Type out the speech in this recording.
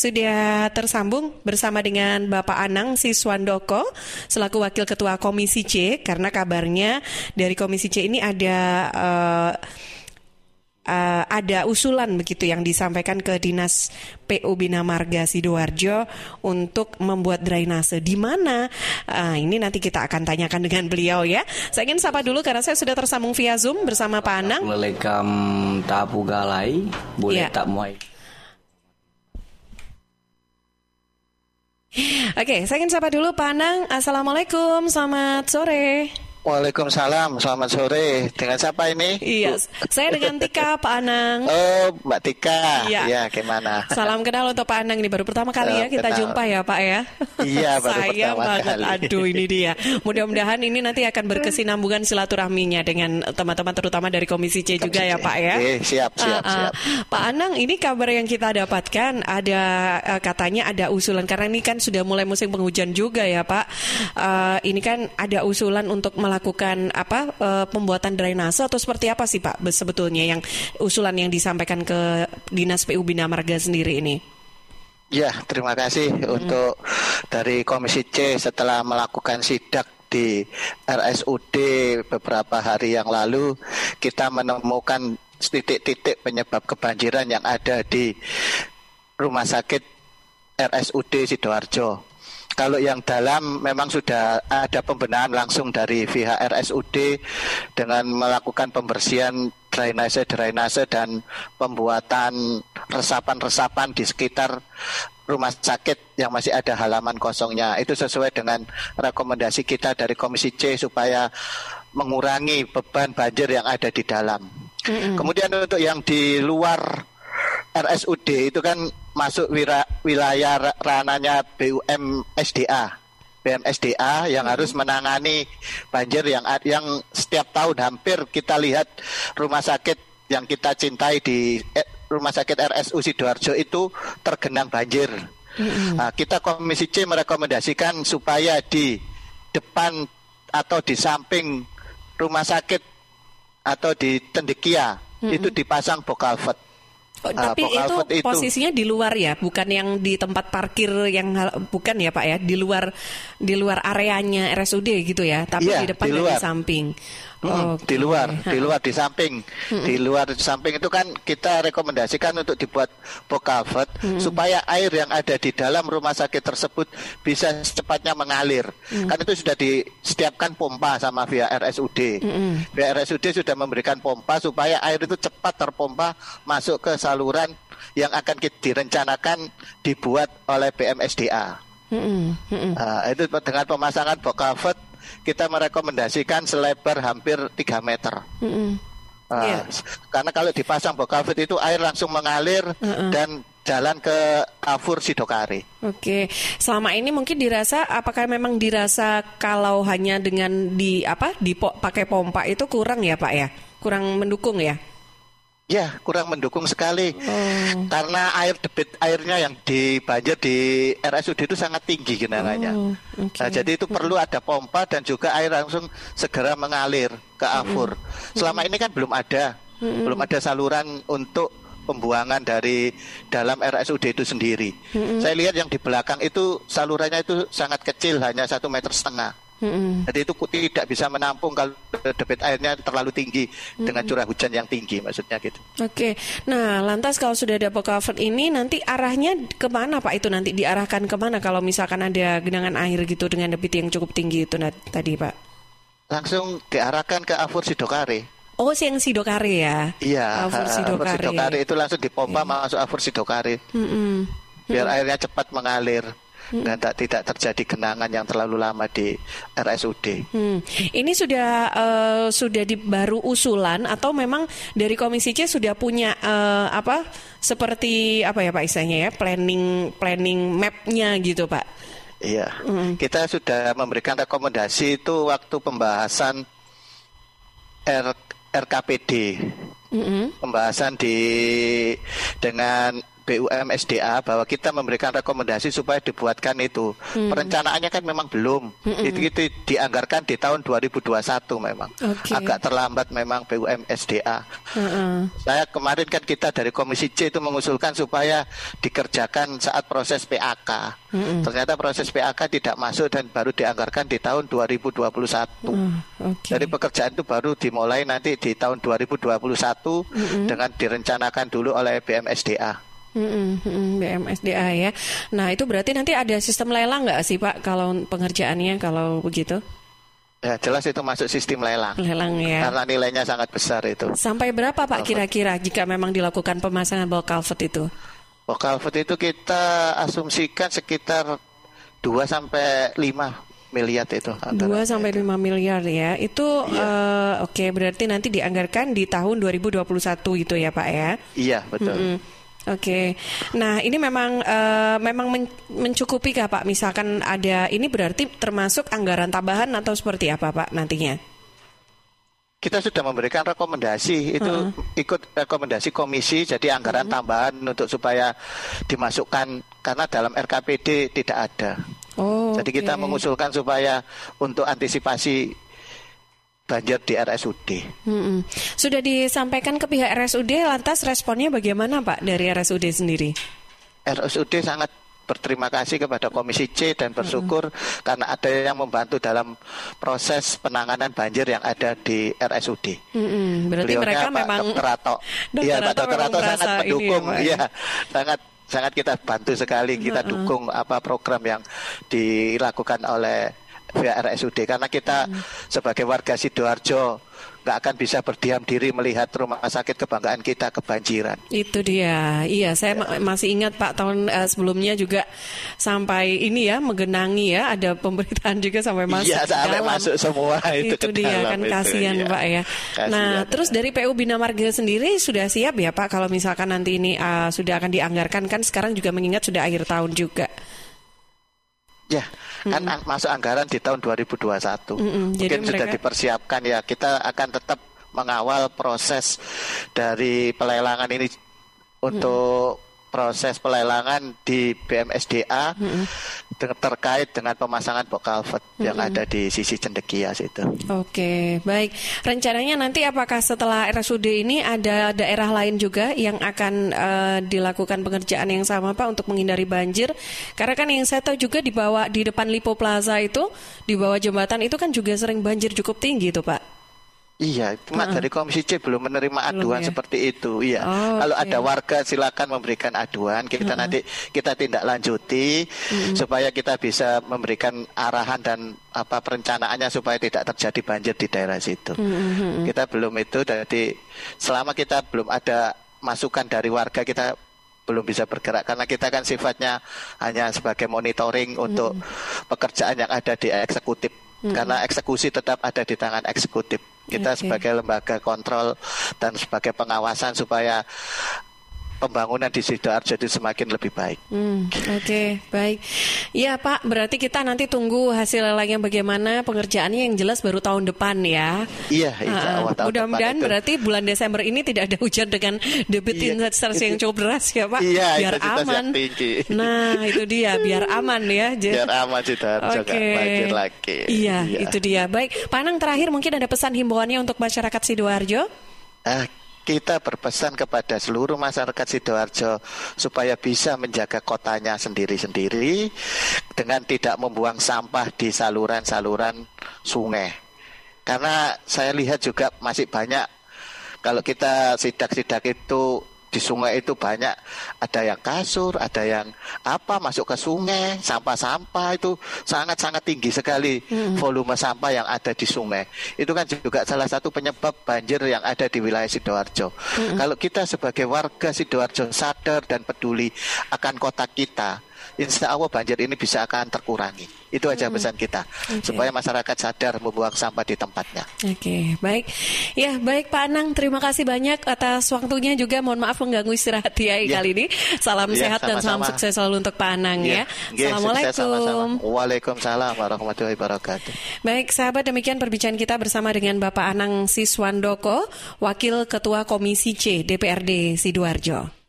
sudah tersambung bersama dengan Bapak Anang Siswandoko selaku Wakil Ketua Komisi C karena kabarnya dari Komisi C ini ada uh, uh, ada usulan begitu yang disampaikan ke Dinas PU Bina Marga Sidoarjo untuk membuat drainase di mana? Uh, ini nanti kita akan tanyakan dengan beliau ya. Saya ingin sapa dulu karena saya sudah tersambung via Zoom bersama Pak Anang. Melekam tapu galai, boleh ya. tak muai. Oke, saya ingin sapa dulu Pak Anang. Assalamualaikum, selamat sore. Waalaikumsalam, selamat sore. Dengan siapa ini? Iya, saya dengan Tika, Pak Anang. Oh, Mbak Tika. Iya, ya, gimana? Salam kenal untuk Pak Anang ini baru pertama kali oh, ya kita kenal. jumpa ya, Pak ya. Iya, baru Sayang pertama banget. kali. Aduh, ini dia. Mudah-mudahan ini nanti akan berkesinambungan silaturahminya dengan teman-teman terutama dari Komisi C juga ya, Pak ya. Oke, siap, siap, uh, uh. siap. Pak Anang, ini kabar yang kita dapatkan ada uh, katanya ada usulan karena ini kan sudah mulai musim penghujan juga ya, Pak. Uh, ini kan ada usulan untuk melakukan apa uh, pembuatan drainase atau seperti apa sih Pak sebetulnya yang usulan yang disampaikan ke Dinas PU Bina Marga sendiri ini? Ya, terima kasih hmm. untuk dari Komisi C setelah melakukan sidak di RSUD beberapa hari yang lalu kita menemukan titik-titik penyebab kebanjiran yang ada di Rumah Sakit RSUD Sidoarjo. Kalau yang dalam memang sudah ada pembenahan langsung dari pihak RSUD dengan melakukan pembersihan drainase-drainase dan pembuatan resapan-resapan di sekitar rumah sakit yang masih ada halaman kosongnya. Itu sesuai dengan rekomendasi kita dari Komisi C supaya mengurangi beban banjir yang ada di dalam. Mm -hmm. Kemudian untuk yang di luar RSUD itu kan masuk wira, wilayah rananya BUM SDA. BUM SDA yang hmm. harus menangani banjir yang yang setiap tahun hampir kita lihat rumah sakit yang kita cintai di eh, rumah sakit RSU Sidoarjo itu tergenang banjir. Hmm. Nah, kita Komisi C merekomendasikan supaya di depan atau di samping rumah sakit atau di Tendekia hmm. itu dipasang bokalvet Oh, tapi itu, itu posisinya di luar ya, bukan yang di tempat parkir yang bukan ya Pak ya, di luar di luar areanya RSUD gitu ya, tapi iya, di depan di dan di samping. Hmm, okay. Di luar, di luar, di samping, hmm. di luar, di samping itu kan kita rekomendasikan untuk dibuat bokavet hmm. supaya air yang ada di dalam rumah sakit tersebut bisa secepatnya mengalir. Hmm. Kan itu sudah disetiapkan pompa sama via RSUD. Hmm. Via RSUD sudah memberikan pompa supaya air itu cepat terpompa masuk ke saluran yang akan direncanakan dibuat oleh BMSDA. Hmm. Hmm. Nah, itu dengan pemasangan bokavet kita merekomendasikan selebar hampir 3 meter. Mm -hmm. uh, yeah. Karena kalau dipasang bokavit itu air langsung mengalir uh -uh. dan jalan ke Kafur Sidokari. Oke, selama ini mungkin dirasa apakah memang dirasa kalau hanya dengan di apa dipakai pompa itu kurang ya Pak ya, kurang mendukung ya? Ya, kurang mendukung sekali. Oh. Karena air debit airnya yang di banjir di RSUD itu sangat tinggi genangannya. Oh, okay. nah, jadi itu perlu ada pompa dan juga air langsung segera mengalir ke Afur. Mm -hmm. Selama ini kan belum ada. Mm -hmm. Belum ada saluran untuk pembuangan dari dalam RSUD itu sendiri. Mm -hmm. Saya lihat yang di belakang itu salurannya itu sangat kecil, hanya satu meter setengah. Mm-hmm. Jadi itu tidak bisa menampung kalau debit airnya terlalu tinggi mm-hmm. dengan curah hujan yang tinggi, maksudnya gitu. Oke, nah lantas kalau sudah ada cover ini nanti arahnya ke mana Pak itu nanti diarahkan ke mana kalau misalkan ada genangan air gitu dengan debit yang cukup tinggi itu tadi Pak? Langsung diarahkan ke Afur Sidokare. Oh, yang Sidokare ya? Iya, Afur Sidokare. Afur Sidokare itu langsung dipompa yeah. masuk Afur Sidokare. Mm-hmm. Biar mm-hmm. airnya cepat mengalir hmm. dan tak, tidak terjadi genangan yang terlalu lama di RSUD. Hmm. Ini sudah uh, sudah di baru usulan atau memang dari Komisi C sudah punya uh, apa seperti apa ya Pak istilahnya ya planning planning mapnya gitu Pak? Iya, hmm. kita sudah memberikan rekomendasi itu waktu pembahasan R, RKPD, mm -hmm. pembahasan di dengan BUMSDA bahwa kita memberikan rekomendasi supaya dibuatkan itu. Hmm. Perencanaannya kan memang belum. Hmm. Itu, itu dianggarkan di tahun 2021 memang. Okay. Agak terlambat memang BUMSDA. Hmm. Saya kemarin kan kita dari Komisi C itu mengusulkan supaya dikerjakan saat proses PAK. Hmm. Ternyata proses PAK tidak masuk dan baru dianggarkan di tahun 2021. Hmm. Okay. Jadi pekerjaan itu baru dimulai nanti di tahun 2021 hmm. dengan direncanakan dulu oleh BMSDA. Hmm, hmm, BMSDA ya. Nah itu berarti nanti ada sistem lelang nggak sih Pak kalau pengerjaannya kalau begitu? Ya jelas itu masuk sistem lelang. Lelang ya. Karena nilainya sangat besar itu. Sampai berapa Pak kira-kira jika memang dilakukan pemasangan bulk culvert itu? Bulk culvert itu kita asumsikan sekitar 2 sampai 5 miliar itu. 2 sampai 5 miliar ya. Itu iya. uh, oke okay, berarti nanti dianggarkan di tahun 2021 itu ya Pak ya. Iya, betul. Mm -hmm. Oke, nah ini memang uh, memang men mencukupi kah Pak? Misalkan ada ini berarti termasuk anggaran tambahan atau seperti apa Pak nantinya? Kita sudah memberikan rekomendasi itu uh -uh. ikut rekomendasi komisi jadi anggaran uh -huh. tambahan untuk supaya dimasukkan karena dalam RKPD tidak ada. Oh, jadi okay. kita mengusulkan supaya untuk antisipasi banjir di RSUD. Hmm, Sudah disampaikan ke pihak RSUD, lantas responnya bagaimana Pak dari RSUD sendiri? RSUD sangat berterima kasih kepada Komisi C dan bersyukur hmm. karena ada yang membantu dalam proses penanganan banjir yang ada di RSUD. Hmm, berarti Beliaunya mereka Pak memang Dr. Rato, iya Pak Dr. Rato sangat ya, mendukung, ya, ya sangat sangat kita bantu sekali kita dukung apa program yang dilakukan oleh via RSUD karena kita hmm. sebagai warga sidoarjo nggak akan bisa berdiam diri melihat rumah sakit kebanggaan kita kebanjiran. Itu dia. Iya, saya ya. masih ingat Pak tahun uh, sebelumnya juga sampai ini ya menggenangi ya ada pemberitaan juga sampai masuk Iya, sampai dalam. masuk semua itu, itu dia dalam, kan kasihan ya. Pak ya. Kasian, nah, ya. terus dari PU Bina Marga sendiri sudah siap ya Pak kalau misalkan nanti ini uh, sudah akan dianggarkan kan sekarang juga mengingat sudah akhir tahun juga. Ya, mm kan masuk anggaran di tahun 2021. Mm Mungkin Jadi sudah dipersiapkan ya. Kita akan tetap mengawal proses dari pelelangan ini untuk mm proses pelelangan di BMSDA mm-hmm. Terkait dengan pemasangan box culvert mm-hmm. yang ada di sisi Cendekias itu. Oke, baik. Rencananya nanti apakah setelah RSUD ini ada daerah lain juga yang akan uh, dilakukan pengerjaan yang sama Pak untuk menghindari banjir? Karena kan yang saya tahu juga di bawah di depan Lipo Plaza itu di bawah jembatan itu kan juga sering banjir cukup tinggi itu Pak. Iya, cuma uh-uh. dari Komisi C belum menerima aduan belum, ya? seperti itu. Iya, oh, kalau okay. ada warga silakan memberikan aduan, kita uh-uh. nanti kita tindak lanjuti uh-uh. supaya kita bisa memberikan arahan dan apa perencanaannya supaya tidak terjadi banjir di daerah situ. Uh-uh. Kita belum itu, jadi selama kita belum ada masukan dari warga kita belum bisa bergerak karena kita kan sifatnya hanya sebagai monitoring untuk pekerjaan yang ada di eksekutif karena eksekusi tetap ada di tangan eksekutif. Kita okay. sebagai lembaga kontrol dan sebagai pengawasan supaya pembangunan di Sidoarjo itu semakin lebih baik. Hmm, Oke, okay, baik. Ya Pak, berarti kita nanti tunggu hasil lelangnya bagaimana pengerjaannya yang jelas baru tahun depan ya. Iya, insya Allah tahun Mudah-mudahan berarti bulan Desember ini tidak ada hujan dengan debit iya, intensitas yang cukup deras ya Pak. Iya, biar aman. tinggi. Nah, itu dia, biar aman ya. Biar aman Sidoarjo okay. banjir lagi. Iya, iya, itu dia. Baik, Panang terakhir mungkin ada pesan himbauannya untuk masyarakat Sidoarjo? Ah, kita berpesan kepada seluruh masyarakat Sidoarjo supaya bisa menjaga kotanya sendiri-sendiri dengan tidak membuang sampah di saluran-saluran sungai. Karena saya lihat juga masih banyak kalau kita sidak-sidak itu di sungai itu banyak ada yang kasur, ada yang apa masuk ke sungai, sampah-sampah itu sangat-sangat tinggi sekali hmm. volume sampah yang ada di sungai. Itu kan juga salah satu penyebab banjir yang ada di wilayah Sidoarjo. Hmm. Kalau kita sebagai warga Sidoarjo sadar dan peduli akan kota kita, insya Allah banjir ini bisa akan terkurangi. Itu aja hmm. pesan kita okay. supaya masyarakat sadar membuang sampah di tempatnya. Oke, okay, baik. Ya, baik Pak Anang, terima kasih banyak atas waktunya juga. Mohon maaf mengganggu istirahat ya, ya. kali ini. Salam ya, sehat sama -sama. dan salam sukses selalu untuk Pak Anang ya. ya. Assalamualaikum. Sama -sama. Waalaikumsalam warahmatullahi wabarakatuh. Baik, sahabat demikian perbincangan kita bersama dengan Bapak Anang Siswandoko, Wakil Ketua Komisi C DPRD Sidoarjo.